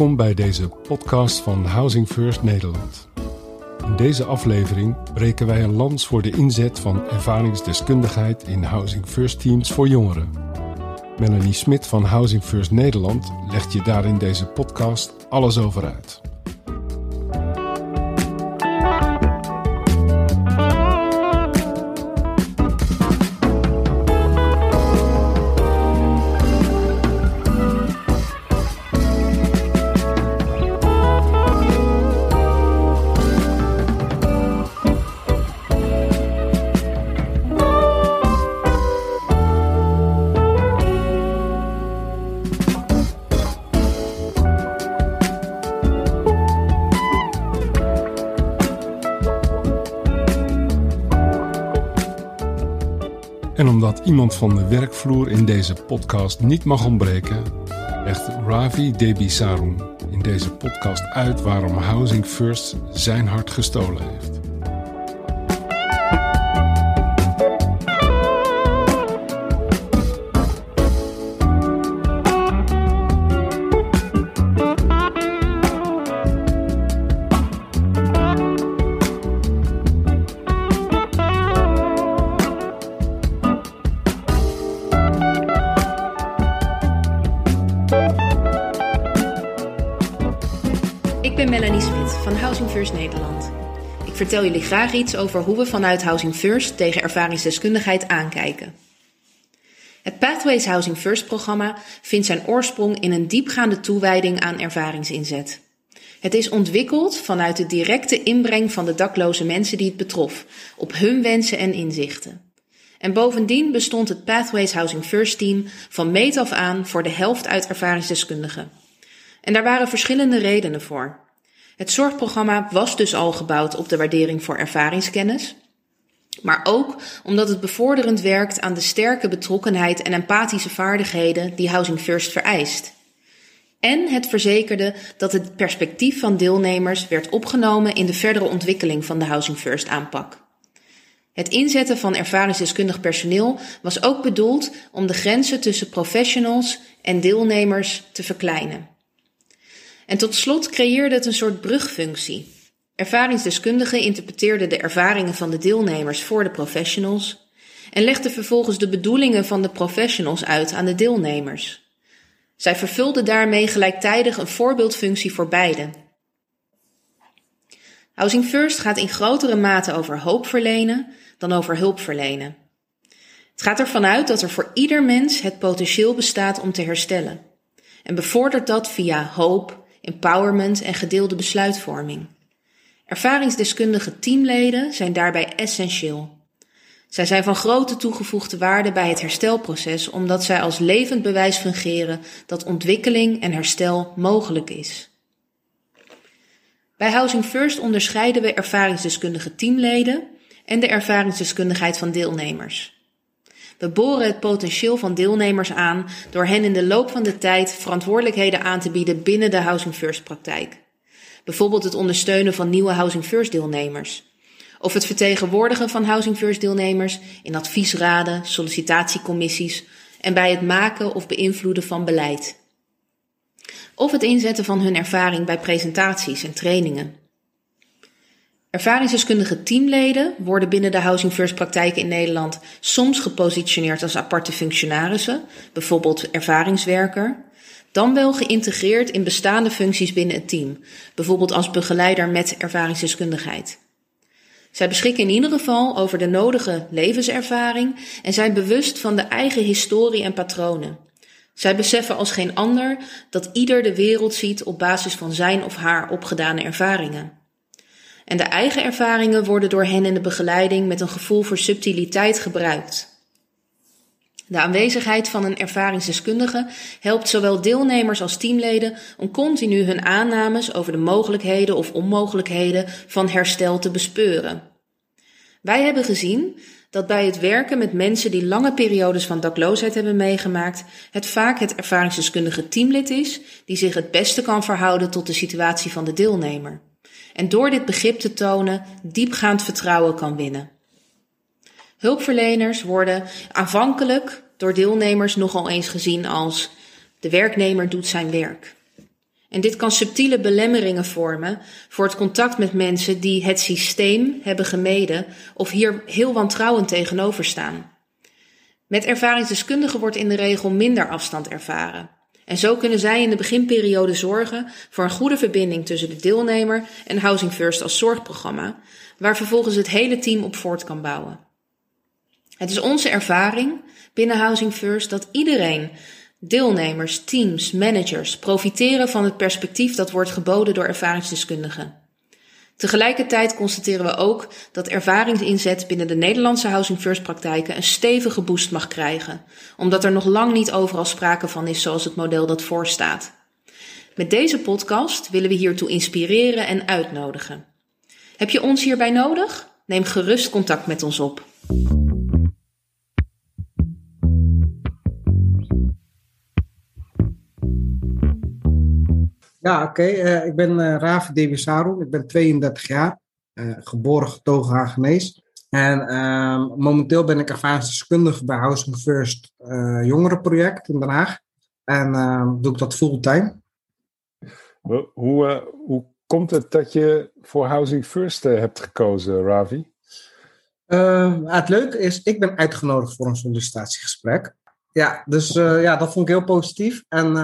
Welkom bij deze podcast van Housing First Nederland. In deze aflevering breken wij een lans voor de inzet van ervaringsdeskundigheid in Housing First teams voor jongeren. Melanie Smit van Housing First Nederland legt je daar in deze podcast alles over uit. Omdat iemand van de werkvloer in deze podcast niet mag ontbreken, legt Ravi Debisarun in deze podcast uit waarom Housing First zijn hart gestolen heeft. Ik ben Melanie Smit van Housing First Nederland. Ik vertel jullie graag iets over hoe we vanuit Housing First tegen ervaringsdeskundigheid aankijken. Het Pathways Housing First programma vindt zijn oorsprong in een diepgaande toewijding aan ervaringsinzet. Het is ontwikkeld vanuit de directe inbreng van de dakloze mensen die het betrof, op hun wensen en inzichten. En bovendien bestond het Pathways Housing First team van meet af aan voor de helft uit ervaringsdeskundigen. En daar waren verschillende redenen voor. Het zorgprogramma was dus al gebouwd op de waardering voor ervaringskennis, maar ook omdat het bevorderend werkt aan de sterke betrokkenheid en empathische vaardigheden die Housing First vereist. En het verzekerde dat het perspectief van deelnemers werd opgenomen in de verdere ontwikkeling van de Housing First aanpak. Het inzetten van ervaringsdeskundig personeel was ook bedoeld om de grenzen tussen professionals en deelnemers te verkleinen. En tot slot creëerde het een soort brugfunctie. Ervaringsdeskundigen interpreteerden de ervaringen van de deelnemers voor de professionals en legden vervolgens de bedoelingen van de professionals uit aan de deelnemers. Zij vervulden daarmee gelijktijdig een voorbeeldfunctie voor beiden. Housing First gaat in grotere mate over hoop verlenen dan over hulp verlenen. Het gaat ervan uit dat er voor ieder mens het potentieel bestaat om te herstellen en bevordert dat via hoop, empowerment en gedeelde besluitvorming. Ervaringsdeskundige teamleden zijn daarbij essentieel. Zij zijn van grote toegevoegde waarde bij het herstelproces omdat zij als levend bewijs fungeren dat ontwikkeling en herstel mogelijk is. Bij Housing First onderscheiden we ervaringsdeskundige teamleden en de ervaringsdeskundigheid van deelnemers. We boren het potentieel van deelnemers aan door hen in de loop van de tijd verantwoordelijkheden aan te bieden binnen de Housing First praktijk. Bijvoorbeeld het ondersteunen van nieuwe Housing First deelnemers. Of het vertegenwoordigen van Housing First deelnemers in adviesraden, sollicitatiecommissies en bij het maken of beïnvloeden van beleid. Of het inzetten van hun ervaring bij presentaties en trainingen. Ervaringsdeskundige teamleden worden binnen de Housing First praktijken in Nederland soms gepositioneerd als aparte functionarissen, bijvoorbeeld ervaringswerker, dan wel geïntegreerd in bestaande functies binnen het team, bijvoorbeeld als begeleider met ervaringsdeskundigheid. Zij beschikken in ieder geval over de nodige levenservaring en zijn bewust van de eigen historie en patronen. Zij beseffen als geen ander dat ieder de wereld ziet op basis van zijn of haar opgedane ervaringen. En de eigen ervaringen worden door hen in de begeleiding met een gevoel voor subtiliteit gebruikt. De aanwezigheid van een ervaringsdeskundige helpt zowel deelnemers als teamleden om continu hun aannames over de mogelijkheden of onmogelijkheden van herstel te bespeuren. Wij hebben gezien dat bij het werken met mensen die lange periodes van dakloosheid hebben meegemaakt, het vaak het ervaringsdeskundige teamlid is die zich het beste kan verhouden tot de situatie van de deelnemer en door dit begrip te tonen diepgaand vertrouwen kan winnen. Hulpverleners worden aanvankelijk door deelnemers nogal eens gezien als de werknemer doet zijn werk. En dit kan subtiele belemmeringen vormen voor het contact met mensen die het systeem hebben gemeden of hier heel wantrouwend tegenover staan. Met ervaringsdeskundigen wordt in de regel minder afstand ervaren. En zo kunnen zij in de beginperiode zorgen voor een goede verbinding tussen de deelnemer en Housing First als zorgprogramma, waar vervolgens het hele team op voort kan bouwen. Het is onze ervaring binnen Housing First dat iedereen, deelnemers, teams, managers, profiteren van het perspectief dat wordt geboden door ervaringsdeskundigen. Tegelijkertijd constateren we ook dat ervaringsinzet binnen de Nederlandse Housing First praktijken een stevige boost mag krijgen, omdat er nog lang niet overal sprake van is zoals het model dat voorstaat. Met deze podcast willen we hiertoe inspireren en uitnodigen. Heb je ons hierbij nodig? Neem gerust contact met ons op. Ja, oké. Eh, ik ben uh, Ravi Dewisaru. Ik ben 32 jaar. Uh, geboren getogen Hagenees. En ehm, momenteel ben ik ervaringsdeskundige bij Housing First jongerenproject in Den Haag. En ehm, doe ik dat fulltime. Hoe, hoe komt het dat je voor Housing First hebt gekozen, Ravi? Ehm, het leuke is, ik ben uitgenodigd voor een sollicitatiegesprek. Ja, dus ja, dat vond ik heel positief. En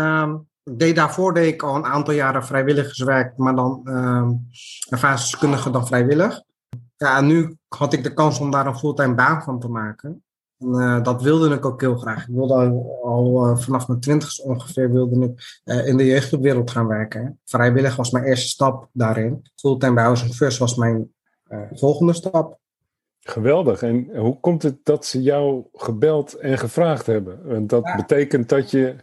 deed daarvoor deed ik al een aantal jaren vrijwilligerswerk, maar dan uh, ervaringsdeskundige dan vrijwillig. Ja, en nu had ik de kans om daar een fulltime baan van te maken. En, uh, dat wilde ik ook heel graag. Ik wilde al, al uh, vanaf mijn twintigste ongeveer wilde ik uh, in de jeugdwereld gaan werken. Vrijwillig was mijn eerste stap daarin. Fulltime bij Housing First was mijn volgende stap. Geweldig. En hoe komt het dat ze jou gebeld en gevraagd hebben? Want dat ja. betekent dat je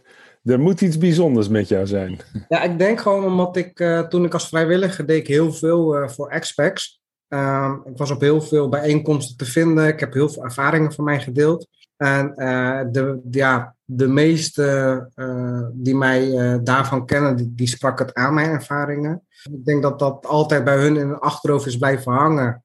er moet iets bijzonders met jou zijn. Ja, ik denk gewoon omdat ik uh, toen ik als vrijwilliger deed ik heel veel uh, voor expats. Uh, ik was op heel veel bijeenkomsten te vinden. Ik heb heel veel ervaringen van mij gedeeld. En uh, de, ja, de meeste die mij daarvan kennen, die, die sprak het aan mijn ervaringen. Ik denk dat dat altijd bij hun in het achterhoofd is blijven hangen.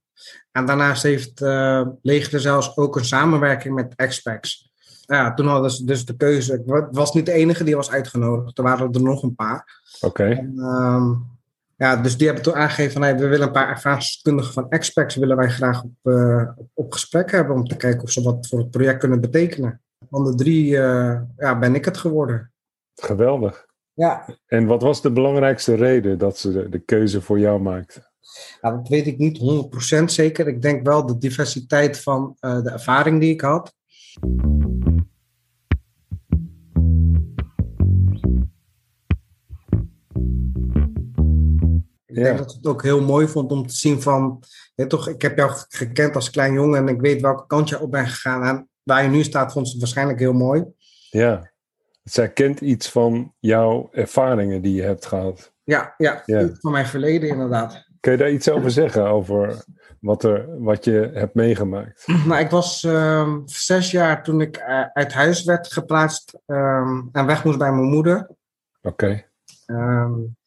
En daarnaast heeft uh, Leger zelfs ook een samenwerking met expats ja, toen hadden ze dus de keuze. Ik was niet de enige die was uitgenodigd. Er waren er nog een paar. Oké. Ehm, ja, dus die hebben toen aangegeven van hey, we willen een paar ervaringskundigen van experts willen wij graag op, uh, op, gesprek hebben om te kijken of ze wat voor het project kunnen betekenen. Van de drie uh, ja, ben ik het geworden. Geweldig. Ja. En wat was de belangrijkste reden dat ze de, de keuze voor jou maakten? Ja, dat weet ik niet 100% zeker. Ik denk wel de diversiteit van uh, de ervaring die ik had. Ik denk dat ik het ook heel mooi vond om te zien van, toch, ik heb jou gekend als klein jongen en ik weet welke kant je op bent gegaan. En waar je nu staat, vond ze het waarschijnlijk heel mooi. Ja, zij kent iets van jouw ervaringen die je hebt gehad. Ja, ja, ja. van mijn verleden inderdaad. Kun je daar iets over zeggen, over wat, er, wat je hebt meegemaakt? Nou, ik was um, zes jaar toen ik uh, uit huis werd geplaatst um, en weg moest bij mijn moeder. Oké. Okay. Um,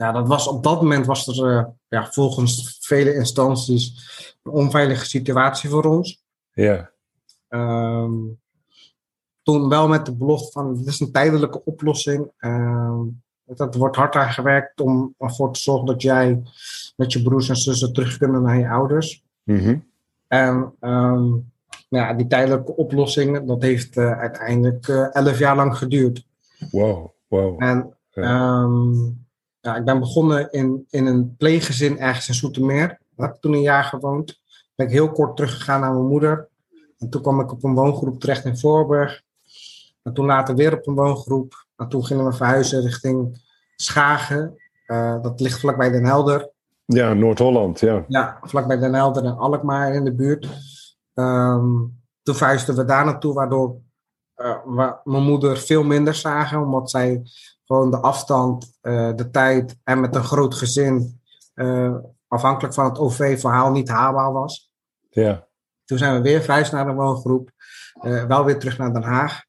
ja, dat was, op dat moment was er uh, ja, volgens vele instanties een onveilige situatie voor ons. Ja. toen wel met de belofte van, dit is een tijdelijke oplossing. dat wordt hard aan gewerkt om ervoor te zorgen dat jij met je broers en zussen terug kunnen naar je ouders. Mm En um, ja, die tijdelijke oplossing, dat heeft uh, uiteindelijk uh, elf jaar lang geduurd. Wow, wow. En ja. Um, ja, ik ben begonnen in, in een pleeggezin ergens in Soetermeer. Daar heb ik toen een jaar gewoond. Ben ik heel kort teruggegaan naar mijn moeder. En toen kwam ik op een woongroep terecht in Voorburg. En toen later weer op een woongroep. En toen gingen we verhuizen richting Schagen. Uh, dat ligt vlakbij Den Helder. Ja, Noord-Holland, ja. Ja, vlakbij Den Helder en Alkmaar in de buurt. Um, toen verhuisden we daar naartoe, waardoor uh, mijn moeder veel minder zagen, omdat zij gewoon de afstand, uh, de tijd en met een groot gezin, uh, afhankelijk van het OV-verhaal, niet haalbaar was. Ja. Toen zijn we weer verhuisd naar de woongroep, wel weer terug naar Den Haag.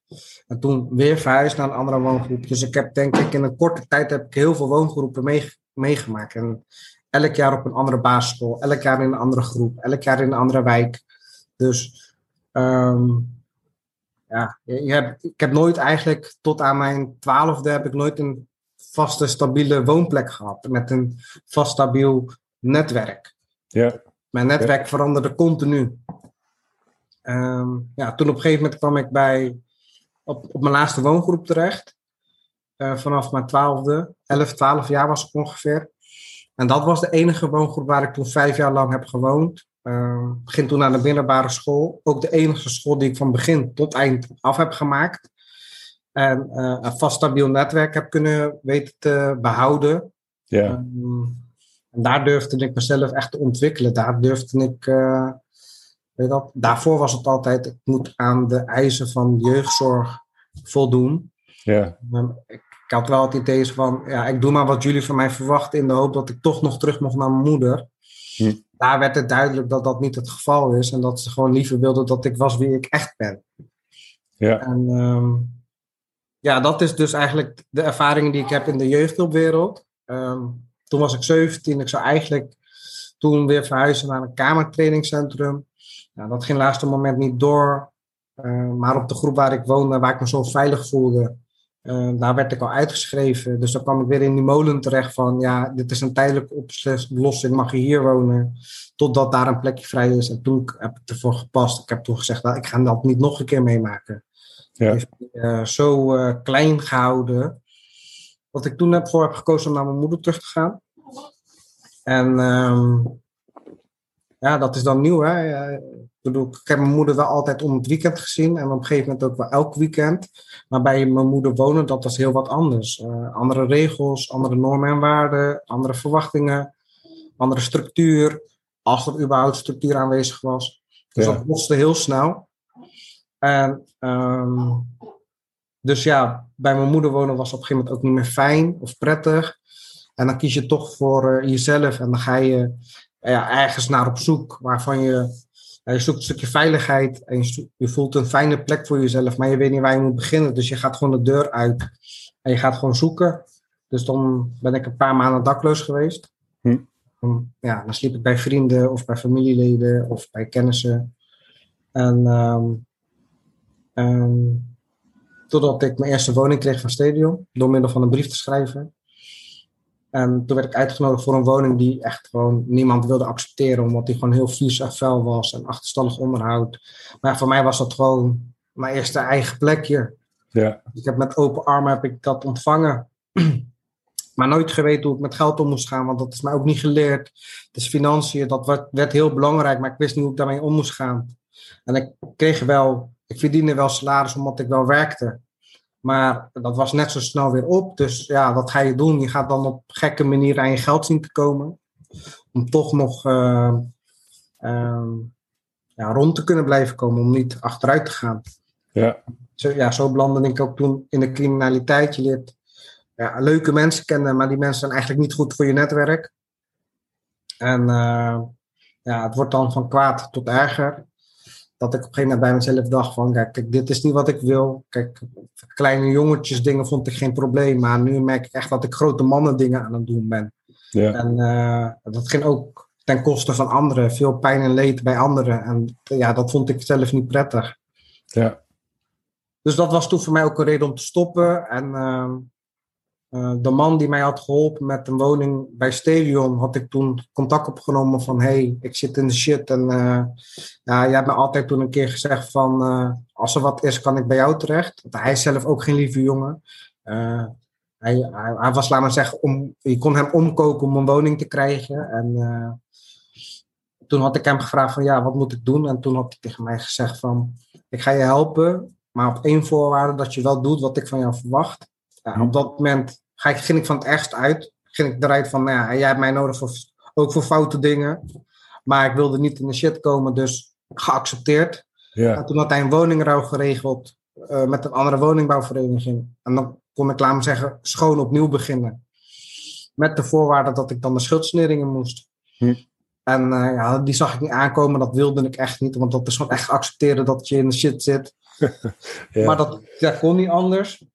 En toen weer verhuisd naar een andere woongroep. Dus ik heb denk ik in een korte tijd heb ik heel veel woongroepen meegemaakt. En elk jaar op een andere basisschool, elk jaar in een andere groep, elk jaar in een andere wijk. Dus um, ja, je hebt, ik heb nooit eigenlijk tot aan mijn twaalfde heb ik nooit een vaste, stabiele woonplek gehad. Met een vast, stabiel netwerk. Ja. Mijn netwerk veranderde continu. Ehm, ja, toen op een gegeven moment kwam ik bij, op, op mijn laatste woongroep terecht. Uh, vanaf mijn twaalfde, 11, 12 jaar was ik ongeveer. En dat was de enige woongroep waar ik toen vijf jaar lang heb gewoond. Uh, begin toen aan de middelbare school. Ook de enige school die ik van begin tot eind af heb gemaakt. En uh, een vast stabiel netwerk heb kunnen weten te behouden. Ja. Um, en daar durfde ik mezelf echt te ontwikkelen. Daar durfde ik. Uh, weet dat, daarvoor was het altijd: ik moet aan de eisen van jeugdzorg voldoen. Ja. Um, ik, ik had wel het idee van: ja, ik doe maar wat jullie van mij verwachten. in de hoop dat ik toch nog terug mocht naar mijn moeder. Hm. Daar werd het duidelijk dat dat niet het geval is. En dat ze gewoon liever wilden dat ik was wie ik echt ben. Ja. En um, ja, dat is dus eigenlijk de ervaring die ik heb in de jeugdhulpwereld. Um, toen was ik 17. Ik zou eigenlijk toen weer verhuizen naar een kamertrainingscentrum. Nou, dat ging laatste moment niet door. Uh, maar op de groep waar ik woonde, waar ik me zo veilig voelde, uh, daar werd ik al uitgeschreven. Dus dan kwam ik weer in die molen terecht van, ja, dit is een tijdelijke oplossing, mag je hier wonen, totdat daar een plekje vrij is. En toen heb ik ervoor gepast. Ik heb toen gezegd, nou, ik ga dat niet nog een keer meemaken. Ja. Dus, uh, zo klein gehouden wat ik toen heb voor heb gekozen om naar mijn moeder terug te gaan. En um, ja, dat is dan nieuw. Hè? Ik bedoel, ik heb mijn moeder wel altijd om het weekend gezien en op een gegeven moment ook wel elk weekend. Maar bij mijn moeder wonen, dat was heel wat anders. Uh, andere regels, andere normen en waarden, andere verwachtingen, andere structuur. Als er überhaupt structuur aanwezig was. Dus ja. dat botste heel snel. En um, dus ja, bij mijn moeder wonen was op een gegeven moment ook niet meer fijn of prettig. En dan kies je toch voor uh, jezelf en dan ga je ja, ergens naar op zoek waarvan je, ja, je zoekt een stukje veiligheid en je, zoekt, je, voelt een fijne plek voor jezelf, maar je weet niet waar je moet beginnen. Dus je gaat gewoon de deur uit en je gaat gewoon zoeken. Dus dan ben ik een paar maanden dakloos geweest. Hm. Ja, dan sliep ik bij vrienden of bij familieleden of bij kennissen. En um, um, Totdat ik mijn eerste woning kreeg van Stadion, door middel van een brief te schrijven. En toen werd ik uitgenodigd voor een woning die echt gewoon niemand wilde accepteren, omdat die gewoon heel vies en vuil was en achterstallig onderhoud. Maar voor mij was dat gewoon mijn eerste eigen plekje. Ja. Ik heb met open armen heb ik dat ontvangen. maar nooit geweten hoe ik met geld om moest gaan, want dat is mij ook niet geleerd. Dus financiën, dat werd, werd heel belangrijk, maar ik wist niet hoe ik daarmee om moest gaan. En ik kreeg wel ik verdiende wel salaris omdat ik wel werkte. Maar dat was net zo snel weer op. Dus ja, wat ga je doen? Je gaat dan op gekke manier aan je geld zien te komen. Om toch nog uh, uh, ja, rond te kunnen blijven komen. Om niet achteruit te gaan. Ja. Zo, ja, zo belandde ik ook toen in de criminaliteit. Je leert ja, leuke mensen kennen, maar die mensen zijn eigenlijk niet goed voor je netwerk. En uh, ja, het wordt dan van kwaad tot erger dat ik op een gegeven moment bij mezelf dacht van, kijk, kijk, dit is niet wat ik wil. Kijk, kleine jongetjes dingen vond ik geen probleem, maar nu merk ik echt dat ik grote mannen dingen aan het doen ben. Ja. En uh, dat ging ook ten koste van anderen, veel pijn en leed bij anderen. En ja, dat vond ik zelf niet prettig. Ja. Dus dat was toen voor mij ook een reden om te stoppen. En uh, uh, de man die mij had geholpen met een woning bij Stadion, had ik toen contact opgenomen van hey, ik zit in de shit. En uh, ja, jij hebt me altijd toen een keer gezegd van uh, als er wat is, kan ik bij jou terecht. Want hij is zelf ook geen lieve jongen. Hij, hij, hij, was, laat maar zeggen, om, je kon hem omkoken om een woning te krijgen. En toen had ik hem gevraagd van ja, wat moet ik doen? En toen had hij tegen mij gezegd van ik ga je helpen, maar op één voorwaarde dat je wel doet wat ik van jou verwacht. Ja, op dat moment ga ik, ging ik van het ergst uit. Ging ik eruit van, nou ja, jij hebt mij nodig voor, ook voor foute dingen. Maar ik wilde niet in de shit komen, dus geaccepteerd. Ja. En toen had hij een woningruil geregeld uh, met een andere woningbouwvereniging. En dan kon ik, laat me zeggen, schoon opnieuw beginnen. Met de voorwaarde dat ik dan de schuldsneringen moest. Hm. En uh, ja, die zag ik niet aankomen, dat wilde ik echt niet. Want dat is gewoon echt accepteren dat je in de shit zit. ja. Maar dat, dat kon niet anders.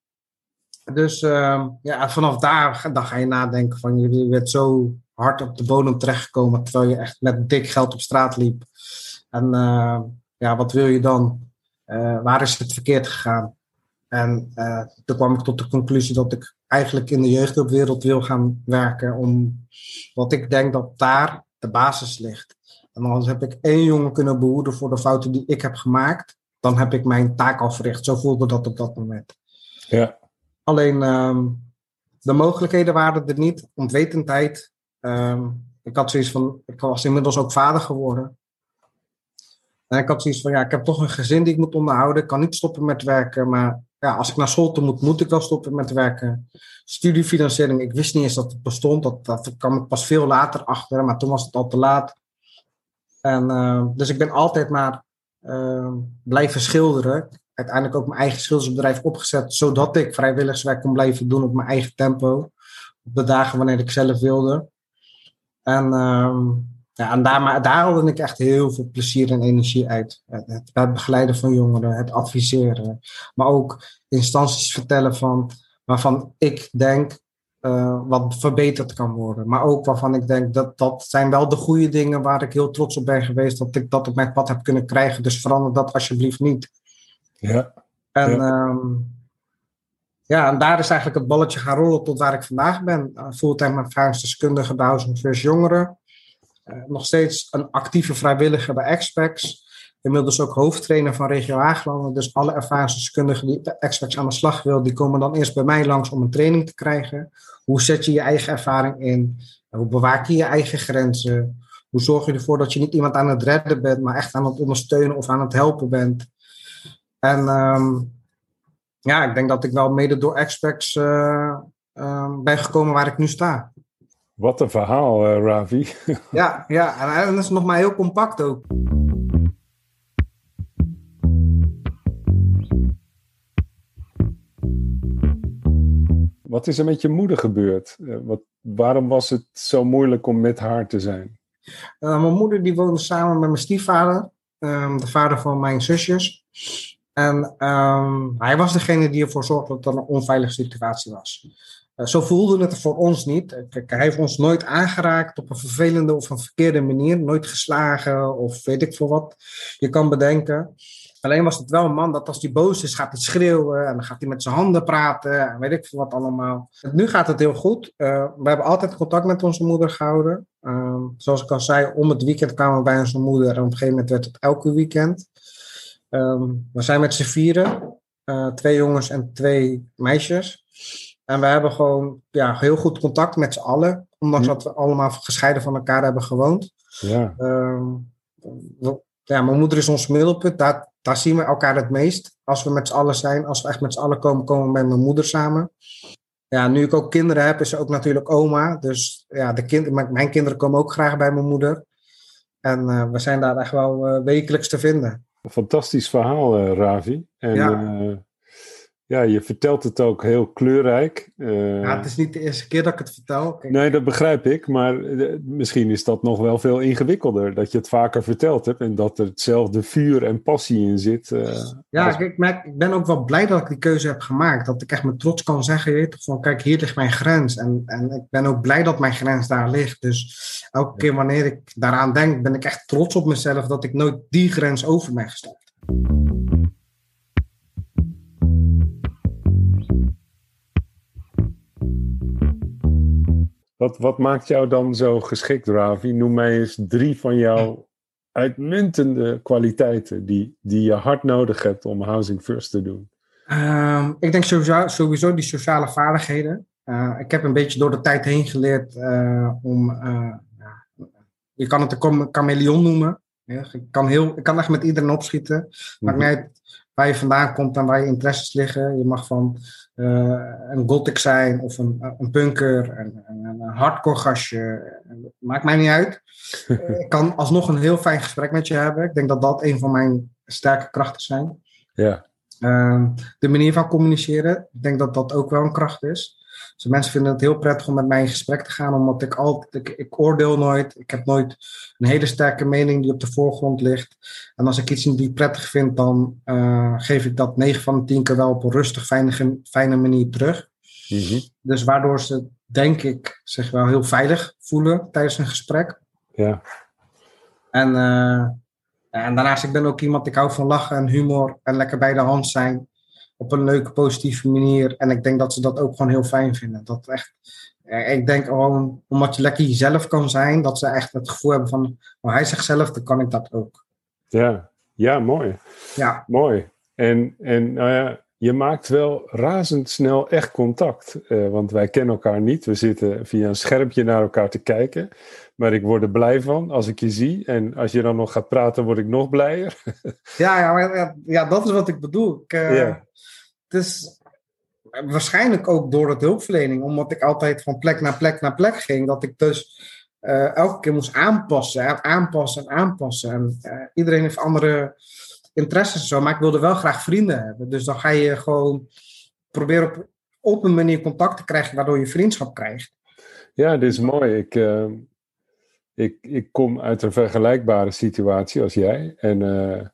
Dus uh, ja, vanaf daar dan ga je nadenken van je werd zo hard op de bodem terechtgekomen terwijl je echt met dik geld op straat liep. En uh, ja, wat wil je dan? Uh, waar is het verkeerd gegaan? En toen kwam ik tot de conclusie dat ik eigenlijk in de jeugdhulpwereld wil gaan werken. Om, wat ik denk dat daar de basis ligt. En als heb ik één jongen kunnen behoeden voor de fouten die ik heb gemaakt, dan heb ik mijn taak al verricht. Zo voelde dat op dat moment. Ja. Alleen ehm, de mogelijkheden waren er niet, ontwetendheid. Ehm, ik had zoiets van, ik was inmiddels ook vader geworden. En ik had zoiets van, ja, ik heb toch een gezin die ik moet onderhouden. Ik kan niet stoppen met werken, maar ja, als ik naar school toe moet, moet ik wel stoppen met werken. Studiefinanciering, ik wist niet eens dat het bestond. Dat, dat kwam ik pas veel later achter, maar toen was het al te laat. En, uh, dus ik ben altijd maar blijven schilderen. Uiteindelijk ook mijn eigen schildersbedrijf opgezet, zodat ik vrijwilligerswerk kon blijven doen op mijn eigen tempo. Op de dagen wanneer ik zelf wilde. En, uh, ja, en daar, maar, daar haalde ik echt heel veel plezier en energie uit. Het, het begeleiden van jongeren, het adviseren. Maar ook instanties vertellen van waarvan ik denk uh, wat verbeterd kan worden. Maar ook waarvan ik denk dat dat zijn wel de goede dingen waar ik heel trots op ben geweest. Dat ik dat op mijn pad heb kunnen krijgen. Dus verander dat alsjeblieft niet. Ja. En Ja. ja. ja, en daar is eigenlijk het balletje gaan rollen tot waar ik vandaag ben. Uh, fulltime ervaringsdeskundige bij Housing First Jongeren. Uh, nog steeds een actieve vrijwilliger bij Expex. Inmiddels ook hoofdtrainer van Regio Haaglanden. Dus alle ervaringsdeskundigen die bij Expex aan de slag wil, die komen dan eerst bij mij langs om een training te krijgen. Hoe zet je je eigen ervaring in? Hoe bewaak je je eigen grenzen? Hoe zorg je ervoor dat je niet iemand aan het redden bent, maar echt aan het ondersteunen of aan het helpen bent? En um, ja, ik denk dat ik wel mede door Expex uh, uh, ben gekomen waar ik nu sta. Wat een verhaal, uh, Ravi. ja, ja, en dat is nog maar heel compact ook. Wat is er met je moeder gebeurd? Wat, waarom was het zo moeilijk om met haar te zijn? Uh, mijn moeder die woonde samen met mijn stiefvader, um, de vader van mijn zusjes. En um, hij was degene die ervoor zorgde dat er een onveilige situatie was. Uh, zo voelde het voor ons niet. Kijk, hij heeft ons nooit aangeraakt op een vervelende of een verkeerde manier. Nooit geslagen of weet ik veel wat je kan bedenken. Alleen was het wel een man dat als hij boos is, gaat hij schreeuwen en dan gaat hij met zijn handen praten en weet ik veel wat allemaal. Nu gaat het heel goed. Uh, we hebben altijd contact met onze moeder gehouden. Uh, zoals ik al zei, om het weekend kwamen we bij onze moeder en op een gegeven moment werd het elke weekend. Um, we zijn met z'n vieren, uh, twee jongens en twee meisjes. En we hebben gewoon ja, heel goed contact met z'n allen, ondanks dat we allemaal gescheiden van elkaar hebben gewoond. Ja. Um, ja, mijn moeder is ons middelpunt. Daar, daar zien we elkaar het meest. Als we met z'n allen zijn, als we echt met z'n allen komen, komen we met mijn moeder samen. Ja, nu ik ook kinderen heb, is ze ook natuurlijk oma. Dus ja, de kind, mijn kinderen komen ook graag bij mijn moeder. En uh, we zijn daar echt wel uh, wekelijks te vinden. Fantastisch verhaal, uh, Ravi. En ja. Ja, je vertelt het ook heel kleurrijk. ja, het is niet de eerste keer dat ik het vertel. Kijk. Nee, dat begrijp ik. Maar misschien is dat nog wel veel ingewikkelder. Dat je het vaker verteld hebt en dat er hetzelfde vuur en passie in zit. ja, als... ik, ben ook wel blij dat ik die keuze heb gemaakt. Dat ik echt met trots kan zeggen, je weet, van kijk, hier ligt mijn grens. En, en ik ben ook blij dat mijn grens daar ligt. Dus elke keer wanneer ik daaraan denk, ben ik echt trots op mezelf dat ik nooit die grens over ben gestapt. Wat, wat maakt jou dan zo geschikt, Ravi? Noem mij eens drie van jouw uitmuntende kwaliteiten die, die je hard nodig hebt om Housing First te doen. Um, ik denk sowieso, sowieso die sociale vaardigheden. Uh, ik heb een beetje door de tijd heen geleerd uh, om. Uh, je kan het een chameleon noemen. Ja, ik, kan heel, ik kan echt met iedereen opschieten. Maakt niet uit waar je vandaan komt en waar je interesses liggen. Je mag van uh, een gothic zijn of een, een punker, een, een hardcore gastje. Maakt mij niet uit. ik kan alsnog een heel fijn gesprek met je hebben. Ik denk dat dat een van mijn sterke krachten zijn. Ja. Uh, de manier van communiceren, ik denk dat dat ook wel een kracht is. Dus mensen vinden het heel prettig om met mij in gesprek te gaan, omdat ik altijd, ik, ik, oordeel nooit. Ik heb nooit een hele sterke mening die op de voorgrond ligt. En als ik iets niet prettig vind, dan uh, geef ik dat 9 van de 10 keer wel op een rustig, fijne, fijne manier terug. Mm-hmm. Dus waardoor ze, denk ik, zich wel heel veilig voelen tijdens een gesprek. Ja. En, uh, en daarnaast, ik ben ook iemand, ik hou van lachen en humor en lekker bij de hand zijn. Op een leuke, positieve manier. En ik denk dat ze dat ook gewoon heel fijn vinden. Dat echt, ik denk gewoon, omdat je lekker jezelf kan zijn, dat ze echt het gevoel hebben van, oh, hij zegt zelf, dan kan ik dat ook. Ja, ja mooi. Ja. Mooi. En, en nou ja, je maakt wel razendsnel echt contact. Uh, want wij kennen elkaar niet. We zitten via een schermpje naar elkaar te kijken. Maar ik word er blij van als ik je zie. En als je dan nog gaat praten, word ik nog blijer. ja, ja, ja, ja, dat is wat ik bedoel. Ik, uh, ja. Het is waarschijnlijk ook door het hulpverlening, omdat ik altijd van plek naar plek naar plek ging, dat ik dus uh, elke keer moest aanpassen, aanpassen en aanpassen. En iedereen heeft andere interesses en zo, maar ik wilde wel graag vrienden hebben. Dus dan ga je gewoon proberen op, op een manier contact te krijgen, waardoor je vriendschap krijgt. Ja, dit is mooi. Ik, uh, ik, ik kom uit een vergelijkbare situatie als jij. En uh,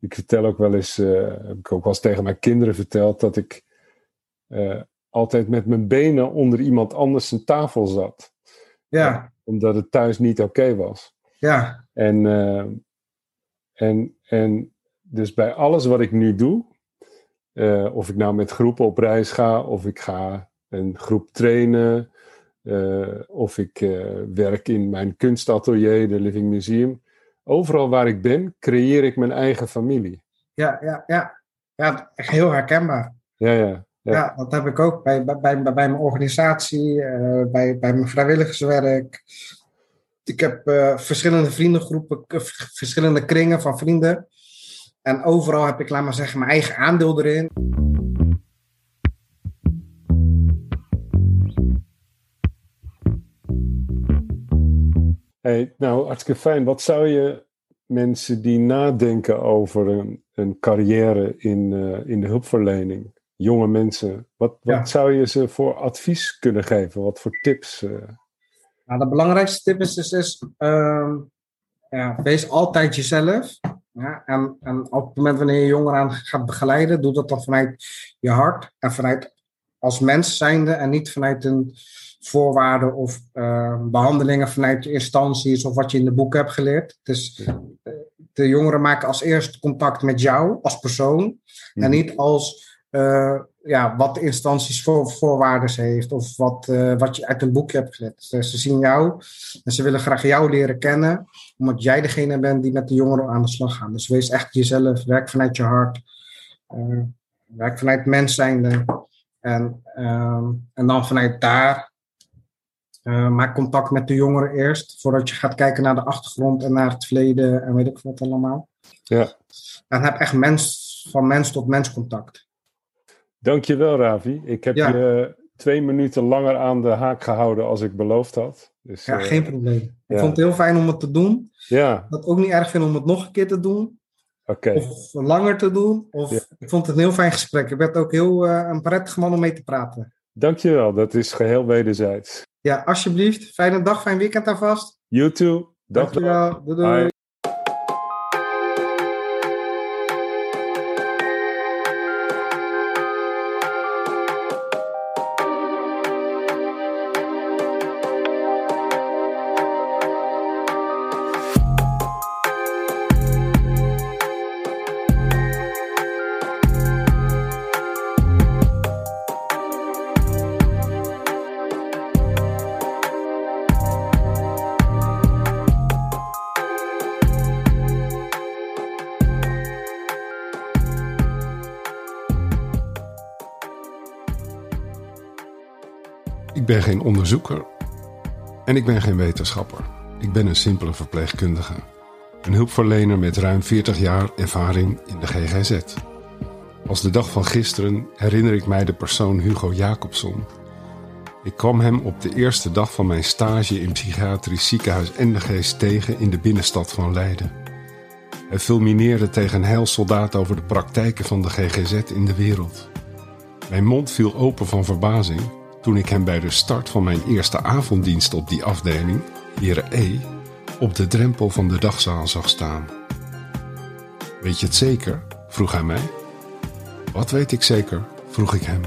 ik vertel ook wel eens, uh, heb ik ook wel eens tegen mijn kinderen verteld, dat ik altijd met mijn benen onder iemand anders zijn tafel zat. Ja. omdat het thuis niet oké was. Ja. En, en, en dus bij alles wat ik nu doe, of ik nou met groepen op reis ga, of ik ga een groep trainen, of ik uh, werk in mijn kunstatelier, de Living Museum. Overal waar ik ben, creëer ik mijn eigen familie. Ja, ja, ja. Ja, echt heel herkenbaar. Ja, ja. Ja. ja dat heb ik ook bij, bij, bij, bij mijn organisatie, bij, bij mijn vrijwilligerswerk. Ik heb verschillende vriendengroepen, verschillende kringen van vrienden. En overal heb ik, laat maar zeggen, mijn eigen aandeel erin. Hey, nou, hartstikke fijn. Wat zou je mensen die nadenken over een, een carrière in, uh, in de hulpverlening, jonge mensen, wat, wat ja. zou je ze voor advies kunnen geven? Wat voor tips? Uh... Nou, de belangrijkste tip is, is, is uh, ja, wees altijd jezelf. Ja, en, en op het moment wanneer je jongeren gaat begeleiden, doe dat dan vanuit je hart en vanuit als mens zijnde en niet vanuit een voorwaarden of uh, behandelingen vanuit instanties of wat je in de boeken hebt geleerd. Dus de jongeren maken als eerst contact met jou als persoon en mhm. niet als uh, ja, wat de instanties voor voorwaarden heeft of wat, uh, wat je uit een boekje hebt geleerd. Dus ze zien jou en ze willen graag jou leren kennen, omdat jij degene bent die met de jongeren aan de slag gaat. Dus wees echt jezelf, werk vanuit je hart, werk vanuit mens zijnde. En, uh, en dan vanuit daar maak contact met de jongeren eerst, voordat je gaat kijken naar de achtergrond en naar het verleden en weet ik wat allemaal. Ja. Dan heb echt mens, van mens tot mens contact. Dankjewel, Ravi. Ik heb je twee minuten langer aan de haak gehouden als ik beloofd had. Dus, ja, geen probleem. Ik vond het heel fijn om het te doen. Ja. Dat ook niet erg vind om het nog een keer te doen. Of langer te doen. Of, Ik vond het een heel fijn gesprek. Ik werd ook heel uh, een prettige man om mee te praten. Dankjewel, dat is geheel wederzijds. Ja, alsjeblieft. Fijne dag, fijn weekend alvast. You too. Dag, Dankjewel. Doei, doei. Ik ben geen onderzoeker en ik ben geen wetenschapper. Ik ben een simpele verpleegkundige. Een hulpverlener met ruim 40 jaar ervaring in de GGZ. Als de dag van gisteren herinner ik mij de persoon Hugo Jacobson. Ik kwam hem op de eerste dag van mijn stage in psychiatrisch ziekenhuis Endegeest tegen in de binnenstad van Leiden. Hij fulmineerde tegen een heilsoldaat over de praktijken van de GGZ in de wereld. Mijn mond viel open van verbazing toen ik hem bij de start van mijn eerste avonddienst op die afdeling, Heren E, op de drempel van de dagzaal zag staan. Weet je het zeker? vroeg hij mij. Wat weet ik zeker? vroeg ik hem.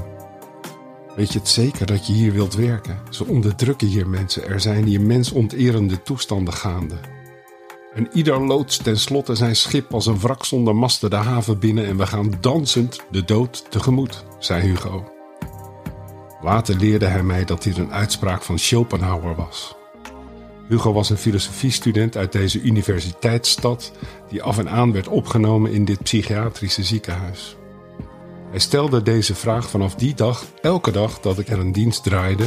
Weet je het zeker dat je hier wilt werken? Ze onderdrukken hier mensen. Er zijn hier mensonterende toestanden gaande. En ieder loodst tenslotte zijn schip als een wrak zonder masten de haven binnen en we gaan dansend de dood tegemoet, zei Hugo. Later leerde hij mij dat dit een uitspraak van Schopenhauer was. Hugo was een filosofiestudent uit deze universiteitsstad die af en aan werd opgenomen in dit psychiatrische ziekenhuis. Hij stelde deze vraag vanaf die dag elke dag dat ik er een dienst draaide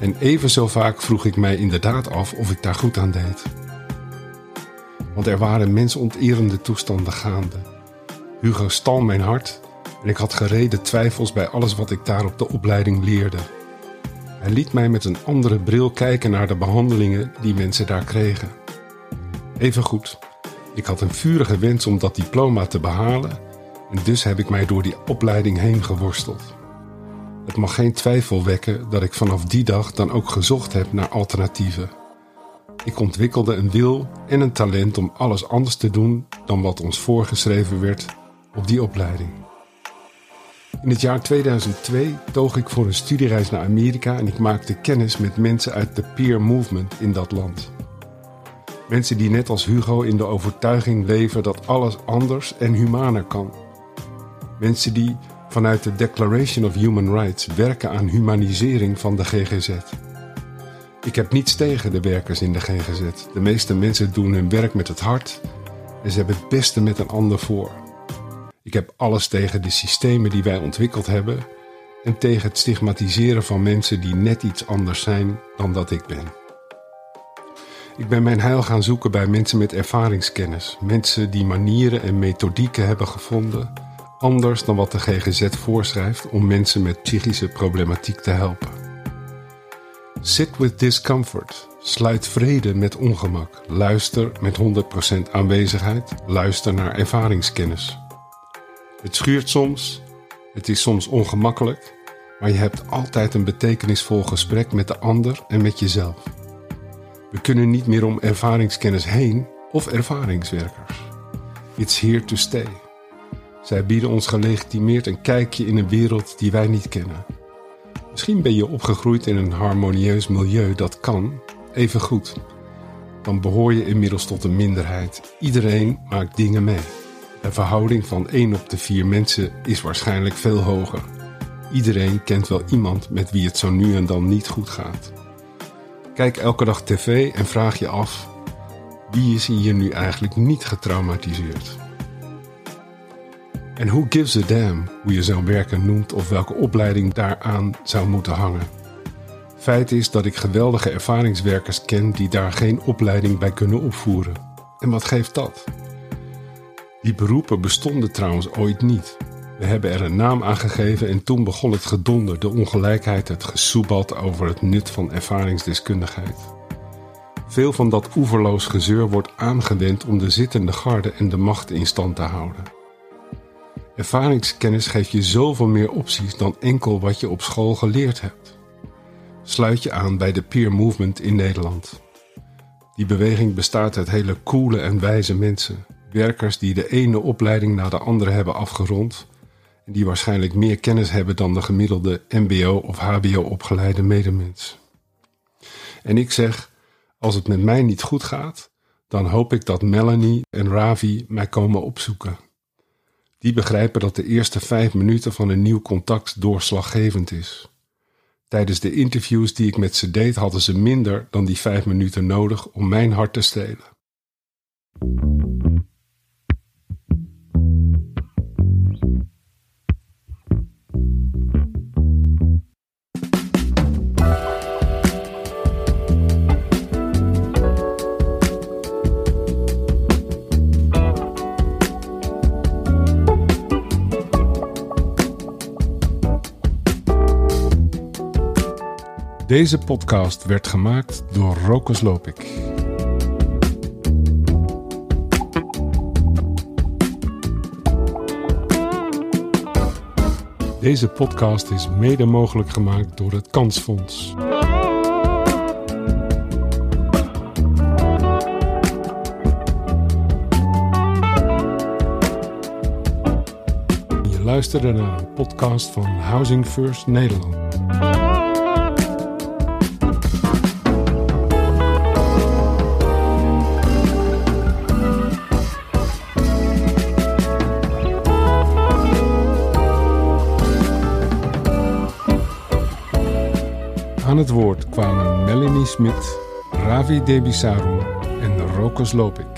en even zo vaak vroeg ik mij inderdaad af of ik daar goed aan deed. Want er waren mensonterende toestanden gaande. Hugo stal mijn hart en ik had gereden twijfels bij alles wat ik daar op de opleiding leerde. Hij liet mij met een andere bril kijken naar de behandelingen die mensen daar kregen. Evengoed, ik had een vurige wens om dat diploma te behalen en dus heb ik mij door die opleiding heen geworsteld. Het mag geen twijfel wekken dat ik vanaf die dag dan ook gezocht heb naar alternatieven. Ik ontwikkelde een wil en een talent om alles anders te doen dan wat ons voorgeschreven werd op die opleiding. In het jaar 2002 toog ik voor een studiereis naar Amerika en ik maakte kennis met mensen uit de peer movement in dat land. Mensen die net als Hugo in de overtuiging leven dat alles anders en humaner kan. Mensen die vanuit de Declaration of Human Rights werken aan humanisering van de GGZ. Ik heb niets tegen de werkers in de GGZ. De meeste mensen doen hun werk met het hart en ze hebben het beste met een ander voor. Ik heb alles tegen de systemen die wij ontwikkeld hebben en tegen het stigmatiseren van mensen die net iets anders zijn dan dat ik ben. Ik ben mijn heil gaan zoeken bij mensen met ervaringskennis, mensen die manieren en methodieken hebben gevonden anders dan wat de GGZ voorschrijft om mensen met psychische problematiek te helpen. Sit with discomfort. Sluit vrede met ongemak. Luister met 100% aanwezigheid. Luister naar ervaringskennis. Het schuurt soms, het is soms ongemakkelijk, maar je hebt altijd een betekenisvol gesprek met de ander en met jezelf. We kunnen niet meer om ervaringskennis heen of ervaringswerkers. It's here to stay. Zij bieden ons gelegitimeerd een kijkje in een wereld die wij niet kennen. Misschien ben je opgegroeid in een harmonieus milieu, dat kan, even goed. Dan behoor je inmiddels tot een minderheid. Iedereen maakt dingen mee. Verhouding van 1 op de 4 mensen is waarschijnlijk veel hoger. Iedereen kent wel iemand met wie het zo nu en dan niet goed gaat. Kijk elke dag tv en vraag je af: wie is hier nu eigenlijk niet getraumatiseerd? En who gives a damn hoe je zo'n werken noemt of welke opleiding daaraan zou moeten hangen? Feit is dat ik geweldige ervaringswerkers ken die daar geen opleiding bij kunnen opvoeren. En wat geeft dat? Die beroepen bestonden trouwens ooit niet. We hebben er een naam aan gegeven en toen begon het gedonder, de ongelijkheid, het gesoebad over het nut van ervaringsdeskundigheid. Veel van dat oeverloos gezeur wordt aangewend om de zittende garde en de macht in stand te houden. Ervaringskennis geeft je zoveel meer opties dan enkel wat je op school geleerd hebt. Sluit je aan bij de peer movement in Nederland. Die beweging bestaat uit hele coole en wijze mensen, werkers die de ene opleiding na de andere hebben afgerond en die waarschijnlijk meer kennis hebben dan de gemiddelde MBO of HBO opgeleide medemens. En ik zeg, als het met mij niet goed gaat, dan hoop ik dat Melanie en Ravi mij komen opzoeken. Die begrijpen dat de eerste vijf minuten van een nieuw contact doorslaggevend is. Tijdens de interviews die ik met ze deed, hadden ze minder dan die vijf minuten nodig om mijn hart te stelen. Deze podcast werd gemaakt door Rokus Lopik. Deze podcast is mede mogelijk gemaakt door het Kansfonds. Je luisterde naar een podcast van Housing First Nederland. Aan het woord kwamen Melanie Smit, Ravi Debisaru en Rokus Lopik.